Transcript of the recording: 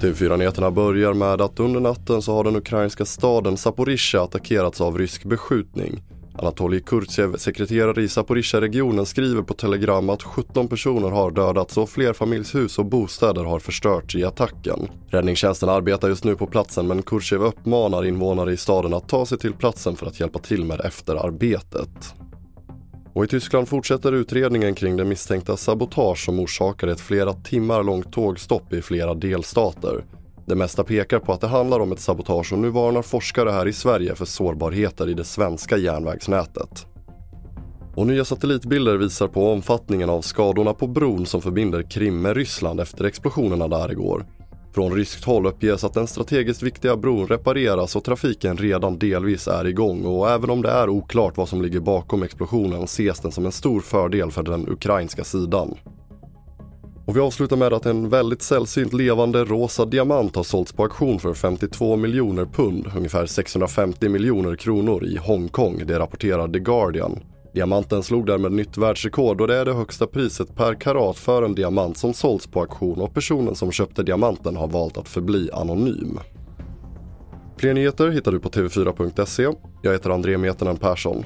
TV4-nyheterna börjar med att under natten så har den ukrainska staden Zaporizjzja attackerats av rysk beskjutning. Anatolij Kurtsev, sekreterare i Zaporizjzja-regionen, skriver på telegram att 17 personer har dödats och flerfamiljshus och bostäder har förstörts i attacken. Räddningstjänsten arbetar just nu på platsen men Kurtsev uppmanar invånare i staden att ta sig till platsen för att hjälpa till med efterarbetet. Och i Tyskland fortsätter utredningen kring det misstänkta sabotage som orsakade ett flera timmar långt tågstopp i flera delstater. Det mesta pekar på att det handlar om ett sabotage och nu varnar forskare här i Sverige för sårbarheter i det svenska järnvägsnätet. Och nya satellitbilder visar på omfattningen av skadorna på bron som förbinder Krim med Ryssland efter explosionerna där igår. Från ryskt håll uppges att den strategiskt viktiga bron repareras och trafiken redan delvis är igång och även om det är oklart vad som ligger bakom explosionen ses den som en stor fördel för den ukrainska sidan. Och vi avslutar med att en väldigt sällsynt levande rosa diamant har sålts på auktion för 52 miljoner pund, ungefär 650 miljoner kronor i Hongkong, det rapporterar The Guardian. Diamanten slog därmed nytt världsrekord och det är det högsta priset per karat för en diamant som sålts på auktion och personen som köpte diamanten har valt att förbli anonym. Fler nyheter hittar du på tv4.se. Jag heter André Metenen Persson.